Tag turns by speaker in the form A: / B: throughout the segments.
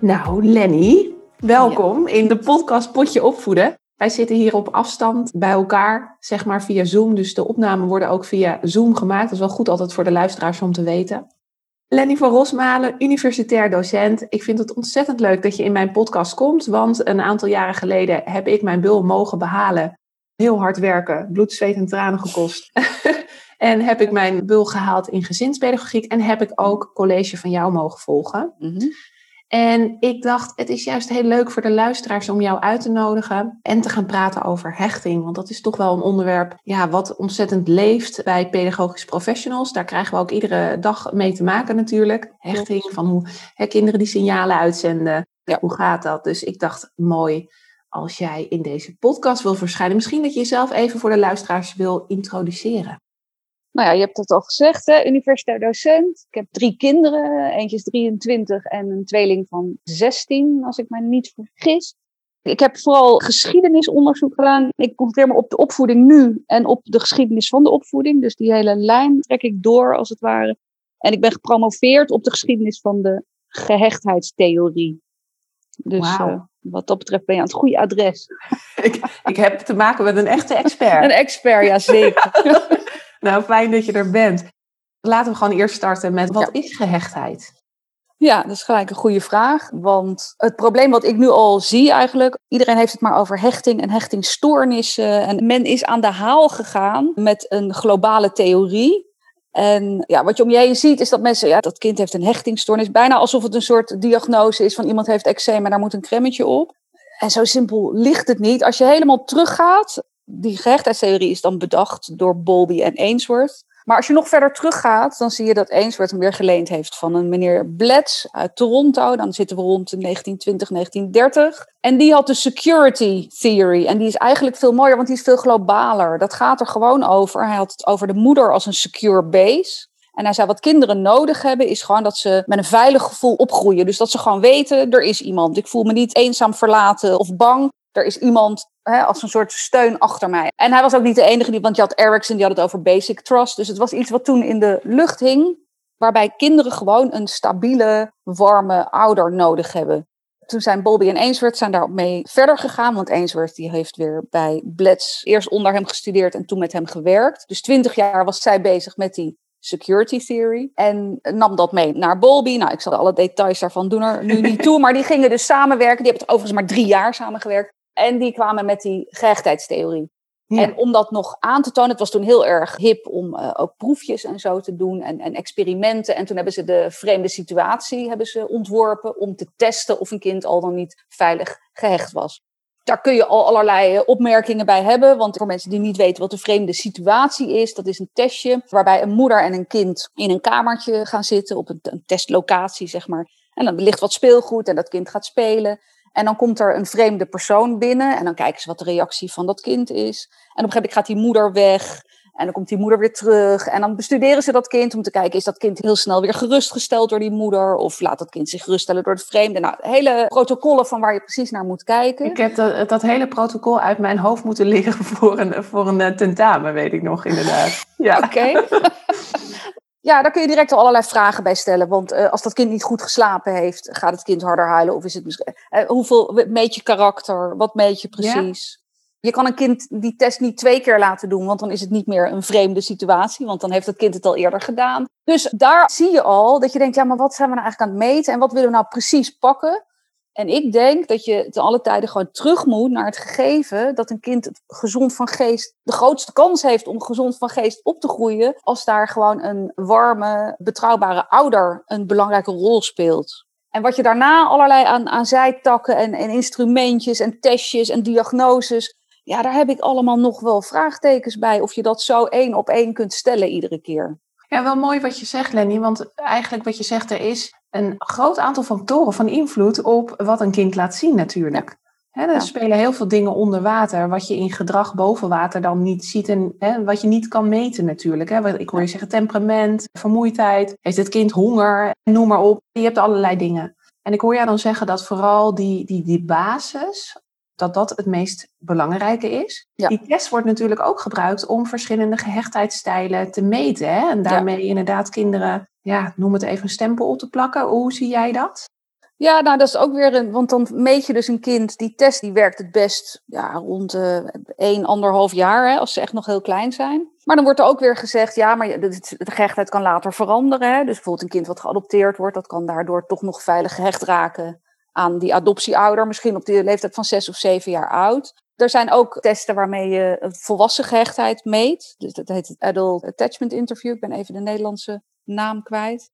A: Nou, Lenny, welkom in de podcast Potje Opvoeden. Wij zitten hier op afstand bij elkaar, zeg maar via Zoom. Dus de opnamen worden ook via Zoom gemaakt. Dat is wel goed altijd voor de luisteraars om te weten. Lenny van Rosmalen, universitair docent. Ik vind het ontzettend leuk dat je in mijn podcast komt. Want een aantal jaren geleden heb ik mijn bul mogen behalen. Heel hard werken, bloed, zweet en tranen gekost. en heb ik mijn bul gehaald in gezinspedagogiek. En heb ik ook college van jou mogen volgen. Mm en ik dacht, het is juist heel leuk voor de luisteraars om jou uit te nodigen en te gaan praten over hechting. Want dat is toch wel een onderwerp ja, wat ontzettend leeft bij pedagogisch professionals. Daar krijgen we ook iedere dag mee te maken natuurlijk. Hechting, van hoe hè, kinderen die signalen uitzenden. Ja. Hoe gaat dat? Dus ik dacht, mooi als jij in deze podcast wil verschijnen. Misschien dat je jezelf even voor de luisteraars wil introduceren.
B: Nou ja, je hebt het al gezegd, hè? universitair docent. Ik heb drie kinderen, eentje is 23 en een tweeling van 16, als ik me niet vergis. Ik heb vooral geschiedenisonderzoek gedaan. Ik concentreer me op de opvoeding nu en op de geschiedenis van de opvoeding. Dus die hele lijn trek ik door, als het ware. En ik ben gepromoveerd op de geschiedenis van de gehechtheidstheorie. Dus uh, wat dat betreft ben je aan het goede adres.
A: ik, ik heb te maken met een echte expert.
B: een expert, ja zeker.
A: Nou, fijn dat je er bent. Laten we gewoon eerst starten met wat is gehechtheid?
B: Ja, dat is gelijk een goede vraag. Want het probleem wat ik nu al zie eigenlijk, iedereen heeft het maar over hechting en hechtingstoornissen. En men is aan de haal gegaan met een globale theorie. En ja, wat je om je heen ziet, is dat mensen, ja, dat kind heeft een hechtingstoornis. Bijna alsof het een soort diagnose is van iemand heeft eczeem en daar moet een cremmetje op. En zo simpel ligt het niet. Als je helemaal teruggaat die gehechtheidstheorie is dan bedacht door Bowlby en Ainsworth. Maar als je nog verder teruggaat, dan zie je dat Ainsworth hem weer geleend heeft van een meneer Bletz uit Toronto. Dan zitten we rond 1920, 1930. En die had de security theory. En die is eigenlijk veel mooier, want die is veel globaler. Dat gaat er gewoon over. Hij had het over de moeder als een secure base. En hij zei, wat kinderen nodig hebben, is gewoon dat ze met een veilig gevoel opgroeien. Dus dat ze gewoon weten, er is iemand. Ik voel me niet eenzaam verlaten of bang. Er is iemand hè, als een soort steun achter mij. En hij was ook niet de enige, die, want je had Ericsson, die had het over basic trust. Dus het was iets wat toen in de lucht hing, waarbij kinderen gewoon een stabiele, warme ouder nodig hebben. Toen zijn Bobby en Ainsworth zijn daarop mee verder gegaan. Want Ainsworth die heeft weer bij Blitz eerst onder hem gestudeerd en toen met hem gewerkt. Dus twintig jaar was zij bezig met die security theory. En nam dat mee naar Bowlby. Nou, ik zal alle details daarvan doen er nu niet toe. Maar die gingen dus samenwerken. Die hebben het overigens maar drie jaar samengewerkt. En die kwamen met die gehechtheidstheorie. En om dat nog aan te tonen, het was toen heel erg hip om uh, ook proefjes en zo te doen en, en, experimenten. En toen hebben ze de vreemde situatie hebben ze ontworpen om te testen of een kind al dan niet veilig gehecht was. Daar kun je al allerlei eh, opmerkingen bij hebben, want voor mensen die niet weten wat de vreemde situatie is, dat is een testje waarbij een moeder en een kind in een kamertje gaan zitten op een, een testlocatie, zeg maar. En dan ligt wat speelgoed en dat kind gaat spelen. En dan komt er een vreemde persoon binnen en dan kijken ze wat de reactie van dat kind is. En op een gegeven moment gaat die moeder weg en dan komt die moeder weer terug. En dan bestuderen ze dat kind om te kijken, is dat kind heel snel weer gerustgesteld door die moeder? Of laat dat kind zich geruststellen door de vreemde? Nou, hele protocollen van waar je precies naar moet kijken.
A: Ik heb dat, dat hele protocol uit mijn hoofd moeten liggen voor een, voor een eh, tentamen, weet ik nog inderdaad.
B: Ja. Oké. Ja, daar kun je direct al allerlei vragen bij stellen. Want uh, als dat kind niet goed geslapen heeft, gaat het kind harder huilen? Of is het misschien. Uh, hoeveel meet je karakter? Wat meet je precies? Je kan een kind die test niet twee keer laten doen, want dan is het niet meer een vreemde situatie, want dan heeft het kind het al eerder gedaan. Dus daar zie je al dat je denkt, ja, maar wat zijn we nou eigenlijk aan het meten en wat willen we nou precies pakken? En ik denk dat je te alle tijden gewoon terug moet naar het gegeven dat een kind gezond van geest de grootste kans heeft om gezond van geest op te groeien als daar gewoon een warme, betrouwbare ouder een belangrijke rol speelt. En wat je daarna allerlei aan, aan zijtakken en, en instrumentjes en testjes en diagnoses, ja, daar heb ik allemaal nog wel vraagtekens bij of je dat zo één op één kunt stellen iedere keer.
A: Ja, wel mooi wat je zegt, Lenny. Want eigenlijk wat je zegt, er is een groot aantal factoren van invloed op wat een kind laat zien natuurlijk. He, er spelen heel veel dingen onder water, wat je in gedrag boven water dan niet ziet en wat je niet kan meten natuurlijk. Ik hoor je zeggen temperament, vermoeidheid, heeft het kind honger, noem maar op. Je hebt allerlei dingen. En ik hoor jou dan zeggen dat vooral die, die, die basis, dat dat het meest belangrijke is. Die test wordt natuurlijk ook gebruikt om verschillende gehechtheidsstijlen te meten. Hè? En daarmee inderdaad kinderen, ja, noem het even een stempel op te plakken. Hoe zie jij dat?
B: Ja, nou dat is ook weer een, want dan meet je dus een kind, die test die werkt het best ja, rond uh, 1, anderhalf jaar, hè, als ze echt nog heel klein zijn. Maar dan wordt er ook weer gezegd, ja, maar de, de gehechtheid kan later veranderen. Hè. Dus bijvoorbeeld een kind wat geadopteerd wordt, dat kan daardoor toch nog veilig gehecht raken aan die adoptieouder, misschien op de leeftijd van zes of zeven jaar oud. Er zijn ook testen waarmee je volwassen gehechtheid meet. Dus dat heet het Adult Attachment Interview. Ik ben even de Nederlandse naam kwijt.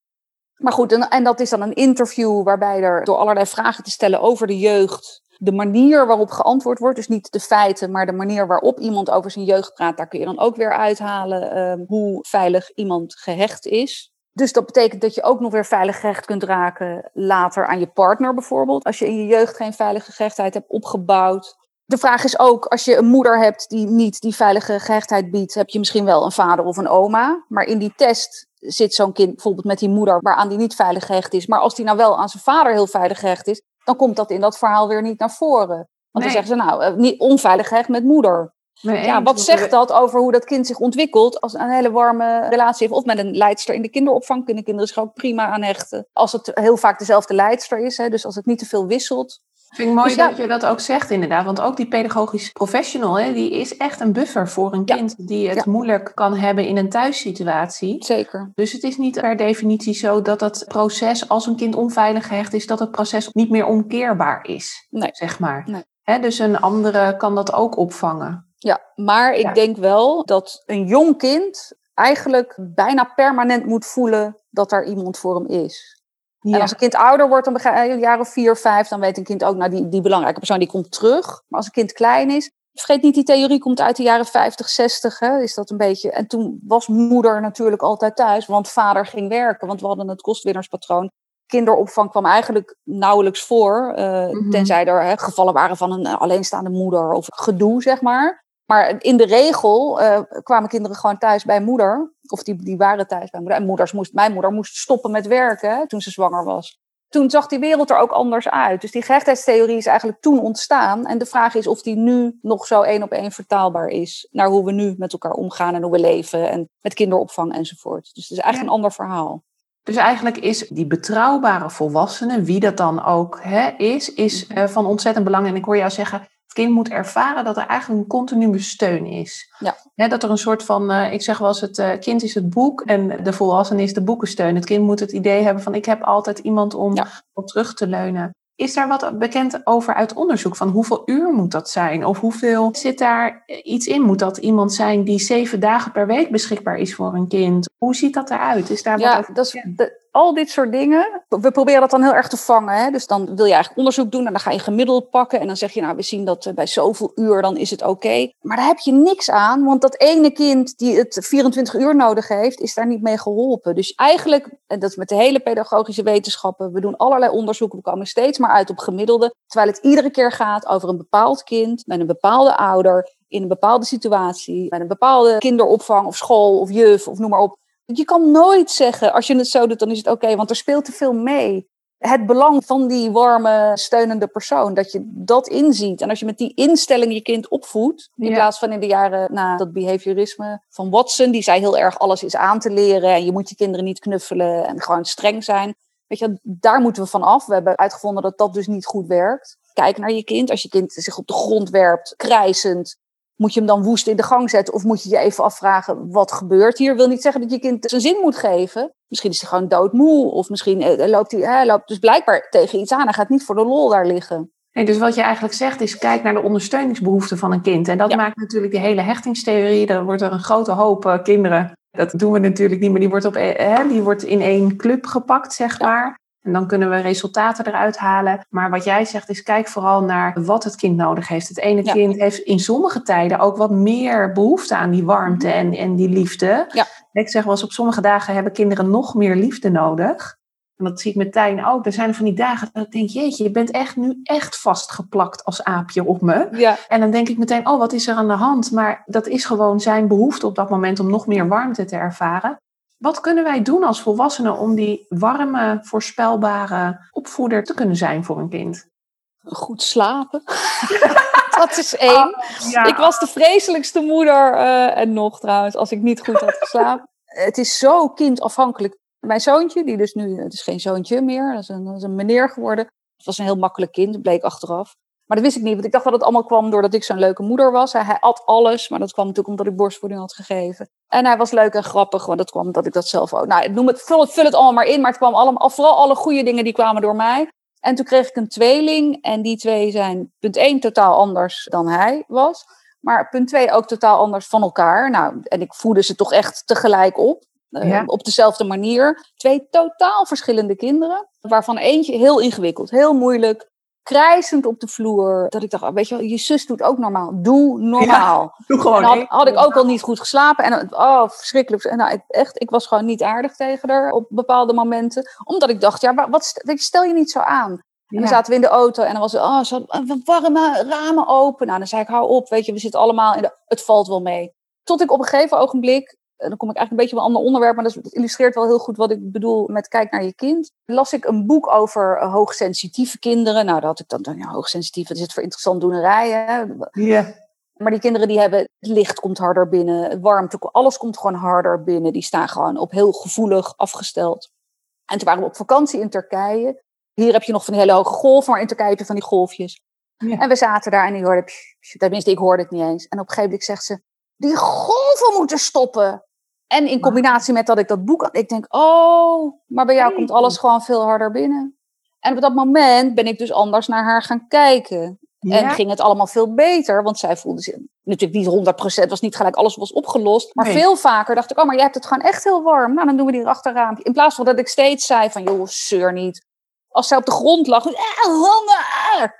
B: Maar goed, en, en dat is dan een interview waarbij er door allerlei vragen te stellen over de jeugd, de manier waarop geantwoord wordt, dus niet de feiten, maar de manier waarop iemand over zijn jeugd praat, daar kun je dan ook weer uithalen ehm, hoe veilig iemand gehecht is. Dus dat betekent dat je ook nog weer veilig gehecht kunt raken later aan je partner bijvoorbeeld. Als je in je jeugd geen veilige gehechtheid hebt opgebouwd. De vraag is ook, als je een moeder hebt die niet die veilige gehechtheid biedt, heb je misschien wel een vader of een oma. Maar in die test zit zo'n kind bijvoorbeeld met die moeder waaraan die niet veilig gehecht is. Maar als die nou wel aan zijn vader heel veilig gehecht is, dan komt dat in dat verhaal weer niet naar voren. Want dan zeggen ze nou, eh, niet onveilig gehecht met moeder. ja, wat zegt dat over hoe dat kind zich ontwikkelt als een hele warme relatie heeft? Of met een leidster in de kinderopvang kunnen kinderen zich ook prima aan hechten. Als het heel vaak dezelfde leidster is, hè, dus als het niet te veel wisselt.
A: Vind ik mooi dus dat je dat ook zegt inderdaad. Want ook die pedagogisch professional, hè, die is echt een buffer voor een kind die het moeilijk kan hebben in een thuissituatie.
B: Zeker.
A: Dus het is niet per definitie zo dat het proces, als een kind onveilig gehecht is, dat het proces niet meer omkeerbaar is. Nee. Zeg maar. Nee. Hè, dus een andere kan dat ook opvangen.
B: Ja, maar ik denk wel dat een jong kind eigenlijk bijna permanent moet voelen dat er iemand voor hem is. En als een kind ouder wordt, dan een jaar of vier, vijf, dan weet een kind ook, nou die, die belangrijke persoon die komt terug. Maar als een kind klein is, vergeet niet, die theorie komt uit de jaren 50, 60, hè, is dat een beetje. En toen was moeder natuurlijk altijd thuis, want vader ging werken, want we hadden het kostwinnerspatroon. Kinderopvang kwam eigenlijk nauwelijks voor, uh, tenzij er hè, gevallen waren van een alleenstaande moeder of gedoe, zeg maar. Maar in de regel uh, kwamen kinderen gewoon thuis bij moeder. Of die, die waren thuis bij moeder. En moeders moest, mijn moeder moest stoppen met werken toen ze zwanger was. Toen zag die wereld er ook anders uit. Dus die gehechtheidstheorie is eigenlijk toen ontstaan. En de vraag is of die nu nog zo één op één vertaalbaar is. Naar hoe we nu met elkaar omgaan en hoe we leven. En met kinderopvang enzovoort. Dus het is eigenlijk een ander verhaal.
A: Dus eigenlijk is die betrouwbare volwassene, wie dat dan ook hè, is, is uh, van ontzettend belang. En ik hoor jou zeggen, kind moet ervaren dat er eigenlijk een continue steun is. Ja. dat er een soort van, uh, ik zeg wel eens, het uh, kind is het boek en de volwassene is de boekensteun. Het kind moet het idee hebben van ik heb altijd iemand om op terug te leunen. Is daar wat bekend over uit onderzoek? Van hoeveel uur moet dat zijn? Of hoeveel zit daar iets in? Moet dat iemand zijn die zeven dagen per week beschikbaar is voor een kind? Hoe ziet dat eruit? Is daar
B: ja,
A: wat over
B: dat is, al dit soort dingen. We proberen dat dan heel erg te vangen. Hè? Dus dan wil je eigenlijk onderzoek doen en dan ga je gemiddeld pakken. En dan zeg je, nou, we zien dat eh, bij zoveel uur, dan is het oké. Maar daar heb je niks aan, want dat ene kind die het 24 uur nodig heeft, is daar niet mee geholpen. Dus eigenlijk, en dat is met de hele pedagogische wetenschappen, we doen allerlei onderzoeken, we komen steeds maar uit op gemiddelde. Terwijl het iedere keer gaat over een bepaald kind met een bepaalde ouder in een bepaalde situatie, met een bepaalde kinderopvang of school of juf of noem maar op. Je kan nooit zeggen, als je het zo doet, dan is het oké, want er speelt te veel mee. Het belang van die warme, steunende persoon, dat je dat inziet. En als je met die instelling je kind opvoedt, in plaats van in de jaren na dat behaviorisme van Watson, die zei heel erg alles is aan te leren en je moet je kinderen niet knuffelen en gewoon streng zijn. Weet je, daar moeten we van af. We hebben uitgevonden dat dat dus niet goed werkt. Kijk naar je kind. Als je kind zich op de grond werpt, krijzend, moet je hem dan woest in de gang zetten? Of moet je je even afvragen, wat gebeurt hier? Wil niet zeggen dat je kind zijn zin moet geven. Misschien is hij gewoon doodmoe. Of misschien eh, loopt hij, hij loopt dus blijkbaar tegen iets aan. Hij gaat niet voor de lol daar liggen.
A: Nee, dus wat je eigenlijk zegt is, kijk naar de ondersteuningsbehoeften van een kind. En dat maakt natuurlijk die hele hechtingstheorie. Dan wordt er een grote hoop uh, kinderen. Dat doen we natuurlijk niet, maar die wordt, op, die wordt in één club gepakt, zeg maar. En dan kunnen we resultaten eruit halen. Maar wat jij zegt is, kijk vooral naar wat het kind nodig heeft. Het ene kind heeft in sommige tijden ook wat meer behoefte aan die warmte en, en die liefde. Ja. Ik zeg wel eens, op sommige dagen hebben kinderen nog meer liefde nodig. En dat zie ik meteen ook. Er zijn van die dagen dat ik denk, jeetje, je bent echt nu echt vastgeplakt als aapje op me.
B: Ja.
A: En dan denk ik meteen, oh, wat is er aan de hand? Maar dat is gewoon zijn behoefte op dat moment om nog meer warmte te ervaren. Wat kunnen wij doen als volwassenen om die warme, voorspelbare opvoeder te kunnen zijn voor een kind?
B: Goed slapen. dat is één.
A: Oh, ja.
B: Ik was de vreselijkste moeder eh, en nog trouwens, als ik niet goed had geslapen. Het is zo kindafhankelijk. Mijn zoontje, die dus nu, het is geen zoontje meer, dat is een, dat is een meneer geworden. Het was een heel makkelijk kind, bleek achteraf. Maar dat wist ik niet, want ik dacht dat het allemaal kwam doordat ik zo'n leuke moeder was. Hij, at alles, maar dat kwam natuurlijk omdat ik borstvoeding had gegeven. En hij was leuk en grappig, want dat kwam omdat ik dat zelf ook... Nou, noem het, vul, het, vul het allemaal maar in, maar het kwam allemaal, vooral alle goede dingen die kwamen door mij. En toen kreeg ik een tweeling en die twee zijn punt één totaal anders dan hij was. Maar punt twee ook totaal anders van elkaar. Nou, en ik voedde ze toch echt tegelijk op.
A: Ja.
B: Op dezelfde manier. Twee totaal verschillende kinderen. Waarvan eentje heel ingewikkeld, heel moeilijk. Krijzend op de vloer. Dat ik dacht, weet je wel, je zus doet ook normaal. Doe normaal.
A: Doe gewoon
B: En dan had, had ik ook al niet goed geslapen. En oh, verschrikkelijk. En nou, ik, echt, ik was gewoon niet aardig tegen haar op bepaalde momenten. Omdat ik dacht, ja, wa- wat, stel je niet zo aan. En dan
A: Ja.
B: zaten we in de auto en dan was oh, zo eh, warme ramen open. Nou, dan zei ik, hou op, weet je, we zitten allemaal in de, het valt wel mee. Tot ik op een gegeven ogenblik, en dan kom ik eigenlijk een beetje op een ander onderwerp, maar dat, dat illustreert wel heel goed wat ik bedoel met kijk naar je kind. Las ik een boek over eh, hoogsensitieve kinderen. Nou, daar had ik dan, dan ja, hoogsensitief, wat is het voor interessant doenerijen?
A: Ja.
B: Maar die kinderen die hebben, het licht komt harder binnen, warmte, alles komt gewoon harder binnen. Die staan gewoon op heel gevoelig afgesteld. En toen waren we op vakantie in Turkije. Hier heb je nog van die hele hoge golven, maar in Turkije heb je van die golfjes.
A: Ja.
B: En we zaten daar en die hoorde, tenminste ik hoorde het niet eens. En op een gegeven moment zegt ze, die golven moeten stoppen. En in combinatie met dat ik dat boek had, ik denk, oh, maar bij jou komt alles gewoon veel harder binnen. En op dat moment ben ik dus anders naar haar gaan kijken. En ging het allemaal veel beter, want zij voelde zich natuurlijk niet 100%, was niet gelijk alles was opgelost. Maar
A: Nee.
B: veel vaker dacht ik, oh, maar jij hebt het gewoon echt heel warm. Nou, dan doen we die achterraampje. In plaats van dat ik steeds zei van, joh, zeur niet. Als zij op de grond lag, eh, honger.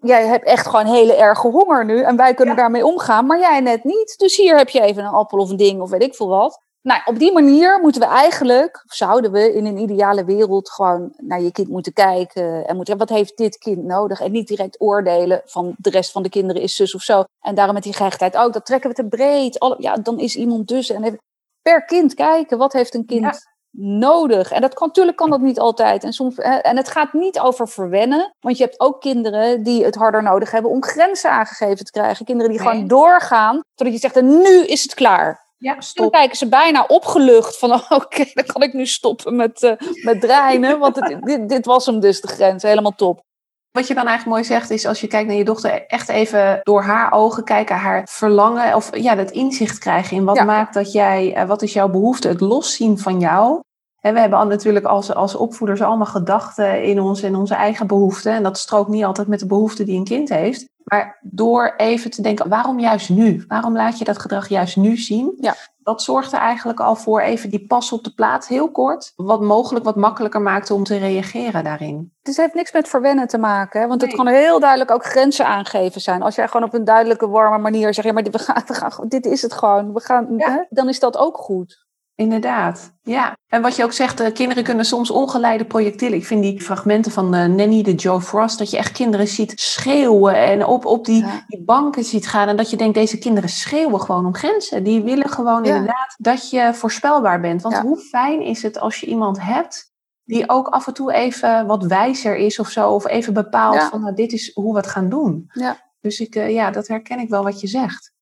B: Jij hebt echt gewoon hele erge honger nu en wij kunnen
A: Ja.
B: daarmee omgaan, maar jij net niet. Dus hier heb je even een appel of een ding of weet ik veel wat. Nou, op die manier moeten we eigenlijk, of zouden we in een ideale wereld gewoon naar je kind moeten kijken. En moeten, wat heeft dit kind nodig? En niet direct oordelen van de rest van de kinderen is zus of zo. En daarom met die gehechtheid, oh, dat trekken we te breed. Alle, ja, dan is iemand dus. En even per kind kijken, wat heeft een kind
A: Ja.
B: Nodig? En dat kan, natuurlijk kan dat niet altijd. En, soms, en het gaat niet over verwennen. Want je hebt ook kinderen die het harder nodig hebben om grenzen aangegeven te krijgen. Kinderen die
A: Nee.
B: gewoon doorgaan, totdat je zegt, en nu is het klaar.
A: Ja,
B: dan
A: stop.
B: kijken ze bijna opgelucht van, oké, dan kan ik nu stoppen met, eh met dreinen. Want het, dit, dit was hem dus, de grens. Helemaal top.
A: Wat je dan eigenlijk mooi zegt is als je kijkt naar je dochter, echt even door haar ogen kijken, haar verlangen of ja, dat inzicht krijgen in wat
B: Ja.
A: maakt dat jij, eh, wat is jouw behoefte, het loszien van jou. En we hebben al natuurlijk als, als opvoeders allemaal gedachten in ons en onze eigen behoeften. En dat strookt niet altijd met de behoeften die een kind heeft. Maar door even te denken, waarom juist nu? Waarom laat je dat gedrag juist nu zien?
B: Ja.
A: Dat zorgt er eigenlijk al voor even die pas op de plaats, heel kort. Wat mogelijk wat makkelijker maakt om te reageren daarin.
B: Het heeft niks met verwennen te maken. Hè? Want het
A: Nee.
B: kan heel duidelijk ook grenzen aangeven zijn. Als jij gewoon op een duidelijke, warme manier zegt... Ja, maar dit, we gaan, we gaan, dit is het gewoon. We gaan,
A: Ja.
B: hè? Dan is dat ook goed.
A: Inderdaad, ja. En wat je ook zegt, eh, kinderen kunnen soms ongeleide projectielen. Ik vind die fragmenten van eh, Nanny, de Joe Frost, dat je echt kinderen ziet schreeuwen en op, op die,
B: Ja.
A: die banken ziet gaan. En dat je denkt, deze kinderen schreeuwen gewoon om grenzen. Die willen gewoon
B: Ja.
A: inderdaad dat je voorspelbaar bent. Want
B: Ja.
A: hoe fijn is het als je iemand hebt die ook af en toe even wat wijzer is of zo. Of even bepaalt van, nou, dit is hoe we het gaan doen.
B: Ja.
A: Dus ik, eh, ja, dat herken ik wel wat je zegt.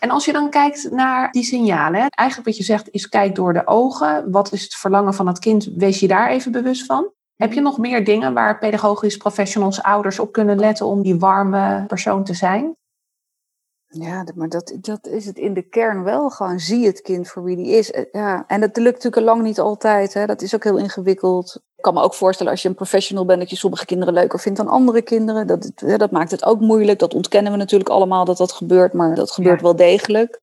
A: En als je dan kijkt naar die signalen, eigenlijk wat je zegt is kijk door de ogen. Wat is het verlangen van het kind? Wees je daar even bewust van. Heb je nog meer dingen waar pedagogisch professionals, ouders op kunnen letten om die warme persoon te zijn?
B: Ja, maar dat, dat is het in de kern wel. Gewoon zie het kind voor wie die is. Eh, Ja, en dat lukt natuurlijk lang niet altijd. Hè. Dat is ook heel ingewikkeld. Ik kan me ook voorstellen als je een professional bent... dat je sommige kinderen leuker vindt dan andere kinderen. Dat, dat maakt het ook moeilijk. Dat ontkennen we natuurlijk allemaal dat dat gebeurt. Maar dat gebeurt
A: Ja.
B: wel degelijk.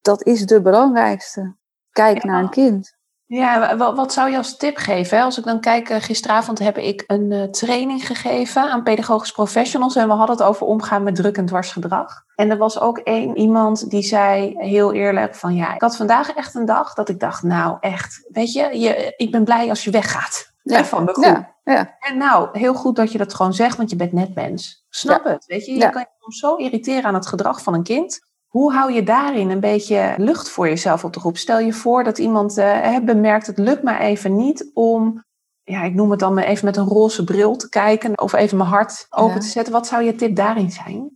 B: Dat is de belangrijkste. Kijk
A: Ja.
B: naar een kind.
A: Ja, wat zou je als tip geven? Als ik dan kijk, eh, gisteravond heb ik een uh, training gegeven aan pedagogisch professionals en we hadden het over omgaan met druk en dwarsgedrag. En er was ook één iemand die zei heel eerlijk van ja, ik had vandaag echt een dag dat ik dacht, nou echt, weet je, je ik ben blij als je weggaat ja. van de groep. Ja. En nou, heel goed dat je dat gewoon zegt, want je bent net mens. Snap het, weet je? Je kan je soms zo irriteren aan het gedrag van een kind. Hoe hou je daarin een beetje lucht voor jezelf op de groep? Stel je voor dat iemand uh, bemerkt, het lukt me even niet om, ja, ik noem het dan even met een roze bril te kijken of even mijn hart open te zetten. Wat zou je tip daarin zijn?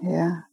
B: Ja.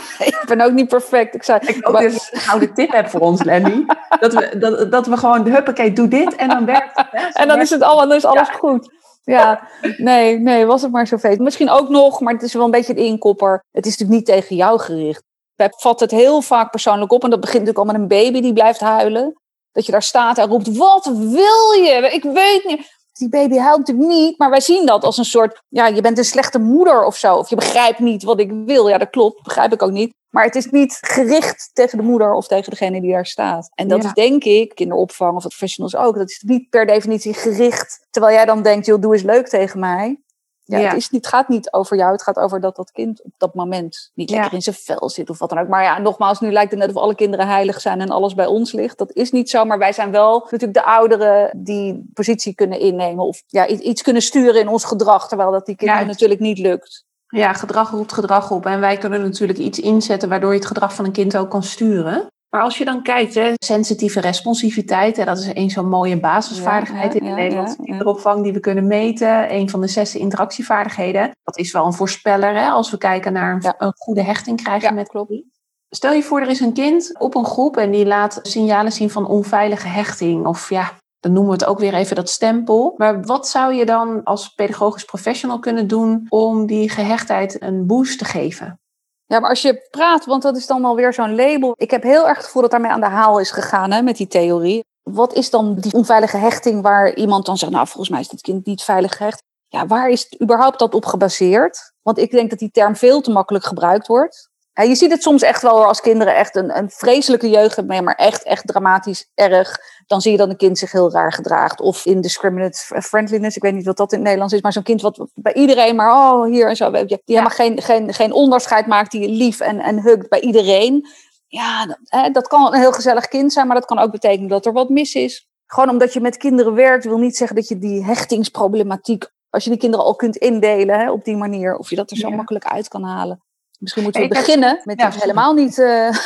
B: ik ben ook niet perfect. Ik, zou,
A: ik ook dus een gouden tip heb voor ons, Lenny. dat, we, dat, dat we gewoon, huppakee, doe dit en dan werkt het. Hè?
B: en dan is het allemaal, dan is alles goed. Ja, nee, nee, was het maar zo vet. Misschien ook nog, maar het is wel een beetje een inkopper. Het is natuurlijk niet tegen jou gericht. Wij vatten het heel vaak persoonlijk op. En dat begint natuurlijk al met een baby die blijft huilen. Dat je daar staat en roept, wat wil je? Ik weet niet. Die baby huilt natuurlijk niet, maar wij zien dat als een soort, ja, je bent een slechte moeder of zo. Of je begrijpt niet wat ik wil. Ja, dat klopt, begrijp ik ook niet. Maar het is niet gericht tegen de moeder of tegen degene die daar staat. En dat is denk ik, kinderopvang of professionals ook, dat is niet per definitie gericht. Terwijl jij dan denkt, joh, doe eens leuk tegen mij. Ja, Het, is gaat niet over jou, het gaat over dat dat kind op dat moment niet lekker in zijn vel zit of wat dan ook. Maar ja, nogmaals, nu lijkt het net of alle kinderen heilig zijn en alles bij ons ligt. Dat is niet zo, maar wij zijn wel natuurlijk de ouderen die positie kunnen innemen of ja, iets kunnen sturen in ons gedrag, terwijl dat die kinderen natuurlijk niet lukt.
A: Ja, gedrag roept gedrag op. En wij kunnen natuurlijk iets inzetten waardoor je het gedrag van een kind ook kan sturen. Maar als je dan kijkt, hè, sensitieve responsiviteit, hè, dat is een zo'n mooie basisvaardigheid in de Nederlandse kinderopvang die we kunnen meten. Een van de zes interactievaardigheden. Dat is wel een voorspeller hè, als we kijken naar een, een goede hechting krijgen met klopt. Stel je voor, er is een kind op een groep en die laat signalen zien van onveilige hechting. Of ja, dan noemen we het ook weer even dat stempel. Maar wat zou je dan als pedagogisch professional kunnen doen om die gehechtheid een boost te geven?
B: Ja, maar als je praat, want dat is dan alweer zo'n label. Ik heb heel erg het gevoel dat daarmee aan de haal is gegaan hè, met die theorie. Wat is dan die onveilige hechting waar iemand dan zegt, nou volgens mij is dit kind niet veilig gehecht. Ja, waar is überhaupt dat op gebaseerd? Want ik denk dat die term veel te makkelijk gebruikt wordt. Ja, je ziet het soms echt wel als kinderen echt een, een vreselijke jeugd hebben, maar echt, echt dramatisch erg. Dan zie je dat een kind zich heel raar gedraagt. Of indiscriminate friendliness. Ik weet niet wat dat in het Nederlands is, maar zo'n kind wat bij iedereen maar oh hier en zo. Die ja. helemaal geen, geen, geen onderscheid maakt, die lief en, en hugt bij iedereen. Ja, dat, hè, dat kan een heel gezellig kind zijn, maar dat kan ook betekenen dat er wat mis is. Gewoon omdat je met kinderen werkt, wil niet zeggen dat je die hechtingsproblematiek, als je die kinderen al kunt indelen hè, op die manier, of je dat er zo makkelijk uit kan halen. Misschien moeten we beginnen met ja, helemaal niet uh,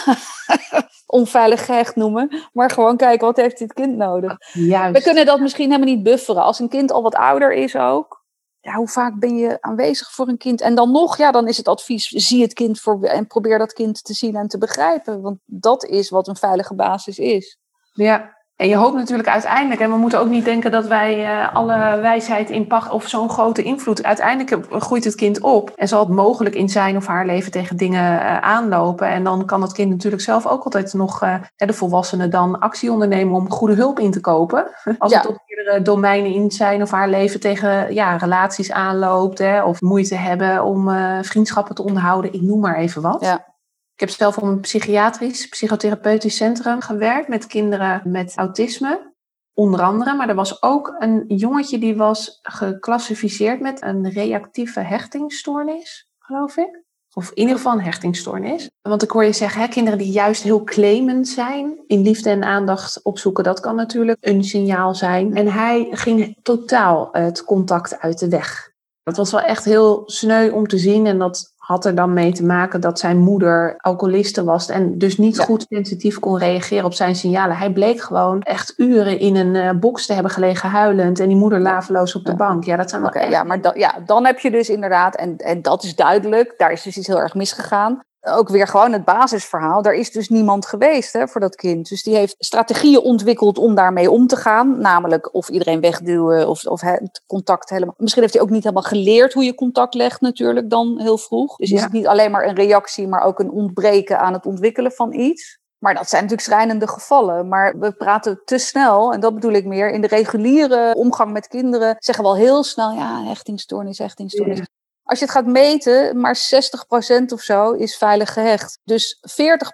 B: onveilig gehecht noemen, maar gewoon kijken wat heeft dit kind nodig. Juist. We kunnen dat misschien helemaal niet bufferen. Als een kind al wat ouder is ook, ja, hoe vaak ben je aanwezig voor een kind? En dan nog, ja, dan is het advies, zie het kind voor, en probeer dat kind te zien en te begrijpen. Want dat is wat een veilige basis is.
A: Ja, en je hoopt natuurlijk uiteindelijk, en we moeten ook niet denken dat wij uh, alle wijsheid in pacht of zo'n grote invloed. Uiteindelijk groeit het kind op en zal het mogelijk in zijn of haar leven tegen dingen uh, aanlopen. En dan kan dat kind natuurlijk zelf ook altijd nog, uh, de volwassene, dan actie ondernemen om goede hulp in te kopen. Als ja. het op meerdere domeinen in zijn of haar leven tegen ja, relaties aanloopt, hè, of moeite hebben om vriendschappen te onderhouden. Ik noem maar even wat. Ja. Ik heb zelf op een psychiatrisch, psychotherapeutisch centrum gewerkt met kinderen met autisme. Onder andere, maar er was ook een jongetje die was geclassificeerd met een reactieve hechtingsstoornis, geloof ik. Of in ieder geval een hechtingsstoornis. Want ik hoor je zeggen, hè, kinderen die juist heel claimend zijn, in liefde en aandacht opzoeken, dat kan natuurlijk een signaal zijn. En hij ging totaal het contact uit de weg. Dat was wel echt heel sneu om te zien en dat had er dan mee te maken dat zijn moeder alcoholiste was en dus niet goed sensitief kon reageren op zijn signalen. Hij bleek gewoon echt uren in een uh, box te hebben gelegen huilend en die moeder laveloos op de bank. Ja, dat zijn wel
B: Ja, maar ja, dan heb je dus inderdaad, en, en dat is duidelijk, daar is dus iets heel erg misgegaan ook weer gewoon het basisverhaal. Daar is dus niemand geweest hè, voor dat kind. Dus die heeft strategieën ontwikkeld om daarmee om te gaan. Namelijk of iedereen wegduwen of, of het contact helemaal. Misschien heeft hij ook niet helemaal geleerd hoe je contact legt, natuurlijk, dan heel vroeg. Dus is het niet alleen maar een reactie, maar ook een ontbreken aan het ontwikkelen van iets. Maar dat zijn natuurlijk schrijnende gevallen. Maar we praten te snel, en dat bedoel ik meer, in de reguliere omgang met kinderen zeggen we al heel snel, ja, hechtingstoornis, hechtingstoornis. Als je het gaat meten, maar 60% of zo is veilig gehecht. Dus 40%,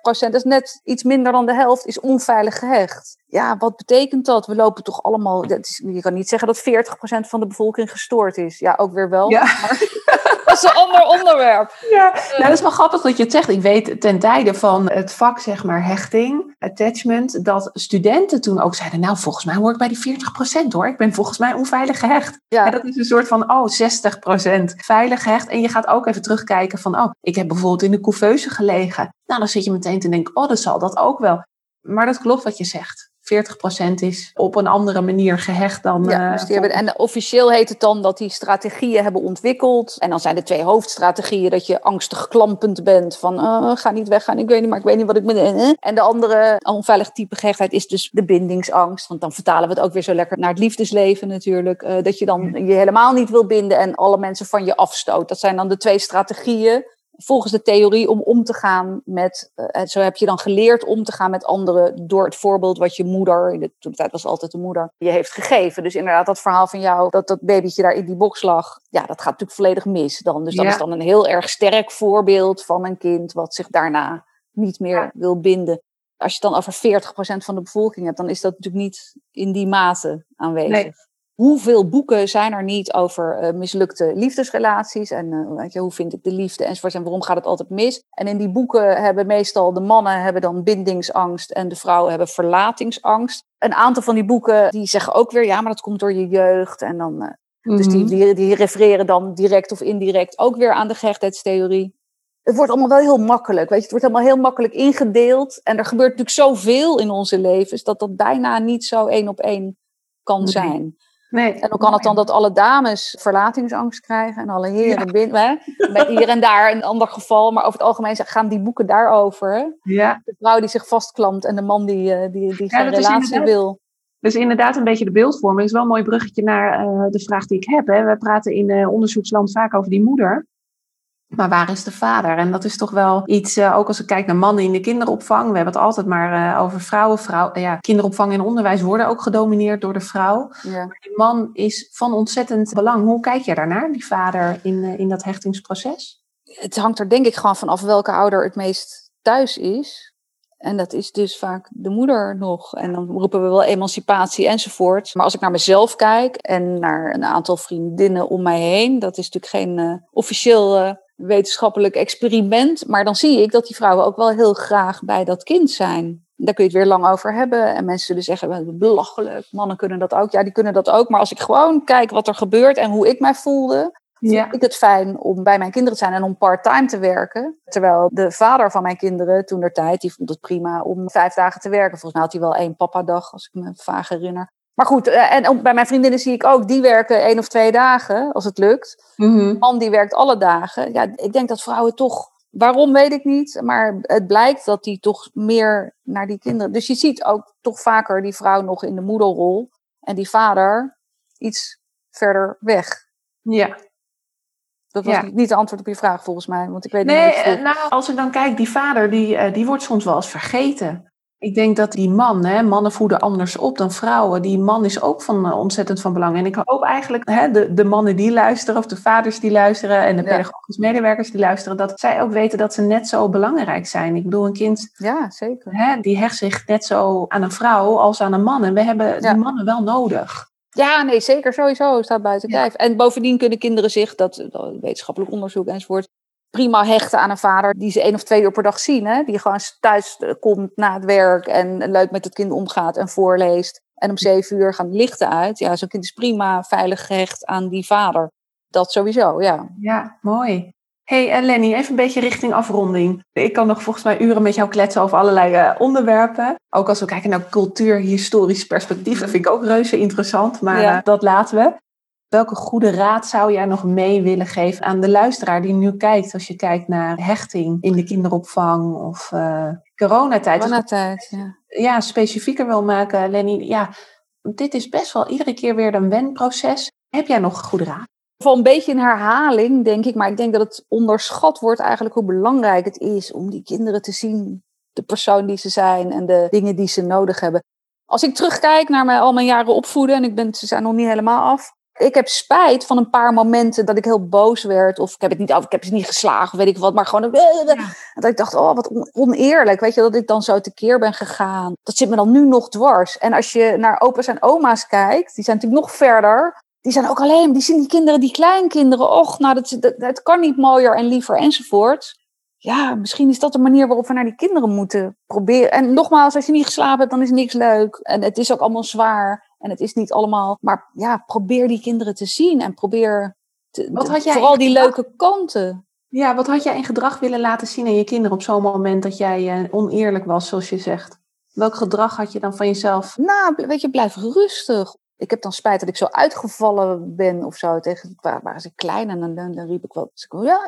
B: dat is net iets minder dan de helft, is onveilig gehecht. Ja, wat betekent dat? We lopen toch allemaal. je kan niet zeggen dat 40% van de bevolking gestoord is. Ja, ook weer wel. Ja. Maar dat is een ander onderwerp.
A: Ja, nou, dat is wel grappig dat je het zegt. Ik weet ten tijde van het vak, zeg maar, hechting, attachment, dat studenten toen ook zeiden: Nou, volgens mij hoor ik bij die 40% hoor. Ik ben volgens mij onveilig gehecht. Ja. En dat is een soort van: Oh, 60% veilig gehecht. En je gaat ook even terugkijken van: Oh, ik heb bijvoorbeeld in de couveuse gelegen. Nou, dan zit je meteen te denken: Oh, dat zal dat ook wel. Maar dat klopt wat je zegt. 40% is op een andere manier gehecht dan.
B: Ja, dus die hebben, en officieel heet het dan dat die strategieën hebben ontwikkeld. En dan zijn de twee hoofdstrategieën dat je angstig klampend bent van uh, ga niet weg, ga, ik weet niet, maar ik weet niet wat ik ben. En de andere onveilig type gehechtheid is dus de bindingsangst. Want dan vertalen we het ook weer zo lekker naar het liefdesleven natuurlijk. Uh, dat je dan je helemaal niet wil binden en alle mensen van je afstoot. Dat zijn dan de twee strategieën volgens de theorie om om te gaan met, uh, zo heb je dan geleerd om te gaan met anderen door het voorbeeld wat je moeder, in de, toen de tijd was altijd de moeder, je heeft gegeven. Dus inderdaad dat verhaal van jou, dat dat babytje daar in die box lag, ja, dat gaat natuurlijk volledig mis dan. Dus dat is dan een heel erg sterk voorbeeld van een kind wat zich daarna niet meer wil binden. Als je het dan over 40% van de bevolking hebt, dan is dat natuurlijk niet in die mate aanwezig. Nee hoeveel boeken zijn er niet over uh, mislukte liefdesrelaties en uh, weet je, hoe vind ik de liefde enzovoort en waarom gaat het altijd mis? En in die boeken hebben meestal de mannen hebben dan bindingsangst en de vrouwen hebben verlatingsangst. Een aantal van die boeken die zeggen ook weer ja, maar dat komt door je jeugd en dan. Uh, Dus die, mhm. die, die refereren dan direct of indirect ook weer aan de gehechtheidstheorie het wordt allemaal wel heel makkelijk. Weet je, het wordt allemaal heel makkelijk ingedeeld. En er gebeurt natuurlijk zoveel in onze levens dat dat bijna niet zo één op één kan zijn. Nee. En hoe kan het dan dat alle dames verlatingsangst krijgen en alle heren ja. binnen, met hier en daar een ander geval, maar over het algemeen gaan die boeken daarover. Ja. De vrouw die zich vastklampt en de man die, eh, die, die geen relatie wil.
A: Dus inderdaad een beetje de beeldvorming. Is wel een mooi bruggetje naar uh, de vraag die ik heb. Hè. We praten in uh, onderzoeksland vaak over die moeder. Maar waar is de vader? En dat is toch wel iets, uh, ook als ik kijk naar mannen in de kinderopvang. We hebben het altijd maar uh, over vrouwen. Vrouw, ja, kinderopvang en onderwijs worden ook gedomineerd door de vrouw. Ja. Maar die man is van ontzettend belang. Hoe kijk je daarnaar, die vader, in, in dat hechtingsproces?
B: Het hangt er denk ik gewoon vanaf welke ouder het meest thuis is. En dat is dus vaak de moeder nog. En dan roepen we wel emancipatie enzovoort. Maar als ik naar mezelf kijk en naar een aantal vriendinnen om mij heen, dat is natuurlijk geen officieel wetenschappelijk experiment. Maar dan zie ik dat die vrouwen ook wel heel graag bij dat kind zijn. Daar kun je het weer lang over hebben. En mensen zullen zeggen, belachelijk, mannen kunnen dat ook. Ja, die kunnen dat ook. Maar als ik gewoon kijk wat er gebeurt en hoe ik mij voelde... Ja. Vind ik het fijn om bij mijn kinderen te zijn en om part-time te werken. Terwijl de vader van mijn kinderen toen der tijd, die vond het prima om vijf dagen te werken. Volgens mij had hij wel één papa-dag, als ik me vaag herinner. Maar goed, eh, en bij mijn vriendinnen zie ik ook, die werken één of twee dagen, als het lukt. Mm Man die werkt alle dagen. Ja, ik denk dat vrouwen toch, waarom weet ik niet, maar het blijkt dat die toch meer naar die kinderen. Dus je ziet ook toch vaker die vrouw nog in de moederrol en die vader iets verder weg.
A: Ja.
B: Dat was niet de antwoord op je vraag volgens mij, want ik weet
A: nee,
B: niet.
A: Nee, nou, als ik dan kijk, die vader, die, eh, die wordt soms wel eens vergeten. Ik denk dat die man, hè, mannen voeden anders op dan vrouwen. Die man is ook van uh, ontzettend van belang. En ik hoop eigenlijk, hè, de, de mannen die luisteren, of de vaders die luisteren en de pedagogische medewerkers die luisteren, dat zij ook weten dat ze net zo belangrijk zijn. Ik bedoel, een kind,
B: ja, zeker.
A: Hè, die hecht zich net zo aan een vrouw als aan een man. En we hebben die mannen wel nodig.
B: Ja, nee, zeker sowieso staat buiten kijf. En bovendien kunnen kinderen zich, dat, dat wetenschappelijk onderzoek enzovoort, prima hechten aan een vader die ze één of twee uur per dag zien. Hè? Die gewoon thuis eh, komt na het werk en leuk met het kind omgaat en voorleest. En om zeven uur gaan de lichten uit. Ja, zo'n kind is prima veilig gehecht aan die vader. Dat sowieso, ja.
A: Ja, mooi. hey, en Lenny, even een beetje richting afronding. Ik kan nog volgens mij uren met jou kletsen over allerlei uh, onderwerpen. Ook als we kijken naar cultuur, historisch perspectief. Dat vind ik ook reuze interessant, maar uh, dat laten we. Welke goede raad zou jij nog mee willen geven aan de luisteraar die nu kijkt, als je kijkt naar hechting in de kinderopvang of uh, coronatijd?
B: Coronatijd, ja.
A: Ja, specifieker wil maken, Lenny. Ja, dit is best wel iedere keer weer een wenproces. Heb jij nog goede raad?
B: Van een beetje een herhaling, denk ik. Maar ik denk dat het onderschat wordt eigenlijk hoe belangrijk het is om die kinderen te zien. De persoon die ze zijn en de dingen die ze nodig hebben. Als ik terugkijk naar mijn, al mijn jaren opvoeden, en ik ben, ze zijn nog niet helemaal af Ik heb spijt van een paar momenten dat ik heel boos werd. Of ik heb het niet af, ik heb ze niet geslagen, weet ik wat. Maar gewoon. Dat ik dacht, oh, wat oneerlijk. Weet je, dat ik dan zo tekeer ben gegaan. Dat zit me dan nu nog dwars. En als je naar opa's en oma's kijkt, die zijn natuurlijk nog verder. Die zijn ook alleen, die zien die kinderen, die kleinkinderen. Och, nou, dat, dat, het kan niet mooier en liever enzovoort ja, misschien is dat de manier waarop we naar die kinderen moeten proberen. En nogmaals, als je niet geslapen hebt, dan is niks leuk. En het is ook allemaal zwaar. En het is niet allemaal. Maar ja, probeer die kinderen te zien. En probeer te, wat had jij vooral die leuke kanten.
A: Ja, wat had jij in gedrag willen laten zien aan je kinderen op zo'n moment dat jij uh, oneerlijk was, zoals je zegt? Welk gedrag had je dan van jezelf?
B: Nou, weet je, blijf rustig ik heb dan spijt dat ik zo uitgevallen ben of zo. Tegen, waar, waren ze klein en dan, dan, riep ik wat. Ja,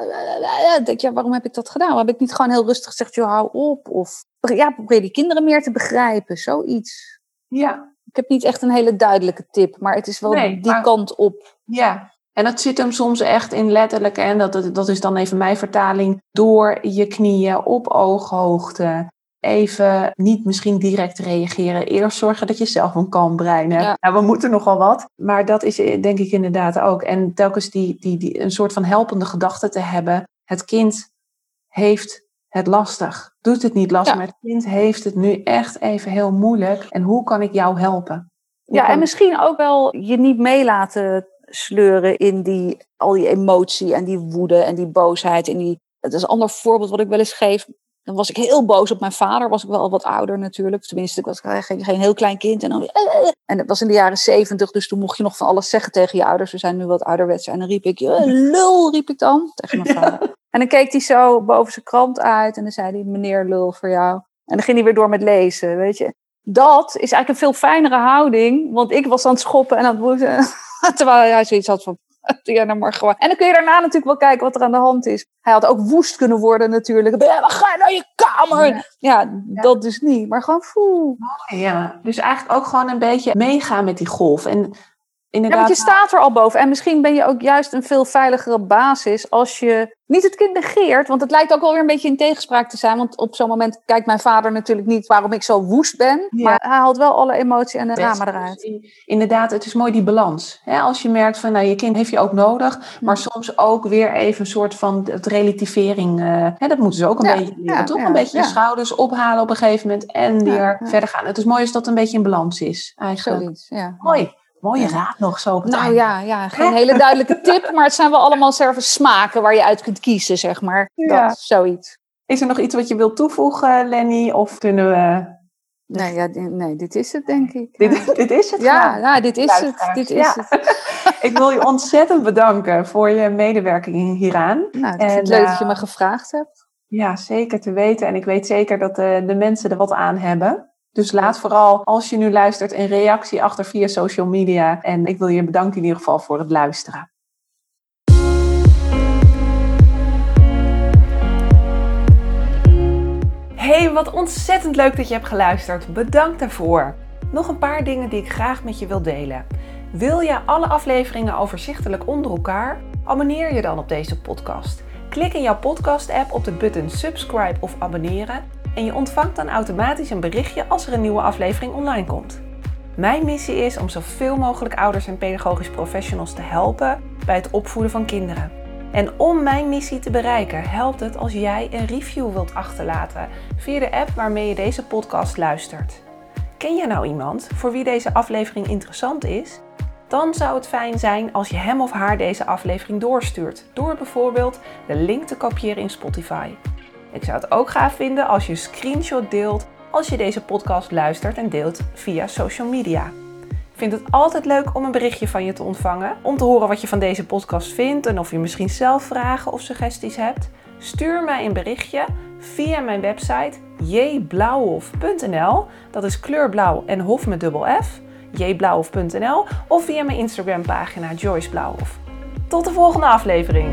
B: ja, denk, ja, waarom heb ik dat gedaan? Heb ik niet gewoon heel rustig gezegd, joh, hou op? Of ja, probeer die kinderen meer te begrijpen, zoiets.
A: Ja.
B: Ik heb niet echt een hele duidelijke tip, maar het is wel die kant op.
A: Ja, en dat zit hem soms echt in letterlijk, en dat, dat is dan even mijn vertaling, door je knieën op ooghoogte even niet misschien direct reageren. Eerst zorgen dat je zelf een kalm brein hebt. Nou, we moeten nogal wat. Maar dat is eh, denk ik inderdaad ook. En telkens die, die, die, een soort van helpende gedachte te hebben. Het kind heeft het lastig. Doet het niet lastig, maar het kind heeft het nu echt even heel moeilijk. En hoe kan ik jou helpen?
B: ja, en misschien ook wel je niet meelaten sleuren in die, al die emotie en die woede en die boosheid. En die, het is een ander voorbeeld wat ik wel eens geef. Dan was ik heel boos op mijn vader. Was ik wel wat ouder natuurlijk. Tenminste, ik was geen, geen heel klein kind. En, dan, en het was in de jaren zeventig. Dus toen mocht je nog van alles zeggen tegen je ouders. We zijn nu wat ouderwets. En dan riep ik, lul, riep ik dan tegen mijn vader. En dan keek hij zo boven zijn krant uit. En dan zei hij, meneer lul voor jou. En dan ging hij weer door met lezen, weet je. Dat is eigenlijk een veel fijnere houding. Want ik was aan het schoppen en aan het woeden. Terwijl hij zoiets had van, ja, nou maar gewoon. En dan kun je daarna natuurlijk wel kijken wat er aan de hand is. Hij had ook woest kunnen worden natuurlijk. Ja, ga je naar je kamer. Ja, dat dus niet. Maar gewoon voel.
A: Ja, dus eigenlijk ook gewoon een beetje meegaan met die golf. En inderdaad...
B: Ja, want je staat er al boven. En misschien ben je ook juist een veel veiligere basis als je niet het kind negeert, want het lijkt ook wel weer een beetje in tegenspraak te zijn. Want op zo'n moment kijkt mijn vader natuurlijk niet waarom ik zo woest ben. Maar hij haalt wel alle emotie en de ramen eruit.
A: Inderdaad, het is mooi die balans. als je merkt van nou, je kind heeft je ook nodig. Maar soms ook weer even een soort van het relativering. Uh, dat moeten ze ook een beetje leren. toch een beetje je schouders ophalen op een gegeven moment. En weer verder gaan. Het is mooi als dat een beetje in balans is. Eigenlijk.
B: Zoiets, ja.
A: Mooi. Mooie raad nog zo.
B: nou ja, ja, geen hele duidelijke tip, maar het zijn wel allemaal zelfs smaken waar je uit kunt kiezen, zeg maar. Ja. Dat, zoiets.
A: Is er nog iets wat je wilt toevoegen, Lenny? Of kunnen we...
B: Nee, ja, nee, dit is het, denk ik.
A: Dit, dit is het?
B: Ja, ja dit is het. Dit is het.
A: ik wil je ontzettend bedanken voor je medewerking hieraan.
B: Nou, het is leuk dat je me gevraagd hebt.
A: Ja, zeker te weten. En ik weet zeker dat de, de mensen er wat aan hebben. Dus laat vooral, als je nu luistert, een reactie achter via social media. En ik wil je bedanken in ieder geval voor het luisteren. Hey, wat ontzettend leuk dat je hebt geluisterd. Bedankt daarvoor. Nog een paar dingen die ik graag met je wil delen. Wil je alle afleveringen overzichtelijk onder elkaar? Abonneer je dan op deze podcast. Klik in jouw podcast-app op de button subscribe of abonneren en je ontvangt dan automatisch een berichtje als er een nieuwe aflevering online komt. Mijn missie is om zoveel mogelijk ouders en pedagogisch professionals te helpen bij het opvoeden van kinderen. En om mijn missie te bereiken, helpt het als jij een review wilt achterlaten via de app waarmee je deze podcast luistert. Ken je nou iemand voor wie deze aflevering interessant is? Dan zou het fijn zijn als je hem of haar deze aflevering doorstuurt, door bijvoorbeeld de link te kopiëren in Spotify. Ik zou het ook gaaf vinden als je een screenshot deelt als je deze podcast luistert en deelt via social media. Ik vind het altijd leuk om een berichtje van je te ontvangen, om te horen wat je van deze podcast vindt en of je misschien zelf vragen of suggesties hebt. Stuur mij een berichtje via mijn website jblauwhof.nl. Dat is kleurblauw en hof met dubbel F. jblauwhof.nl of via mijn Instagram pagina Joyce Blauwhof. Tot de volgende aflevering.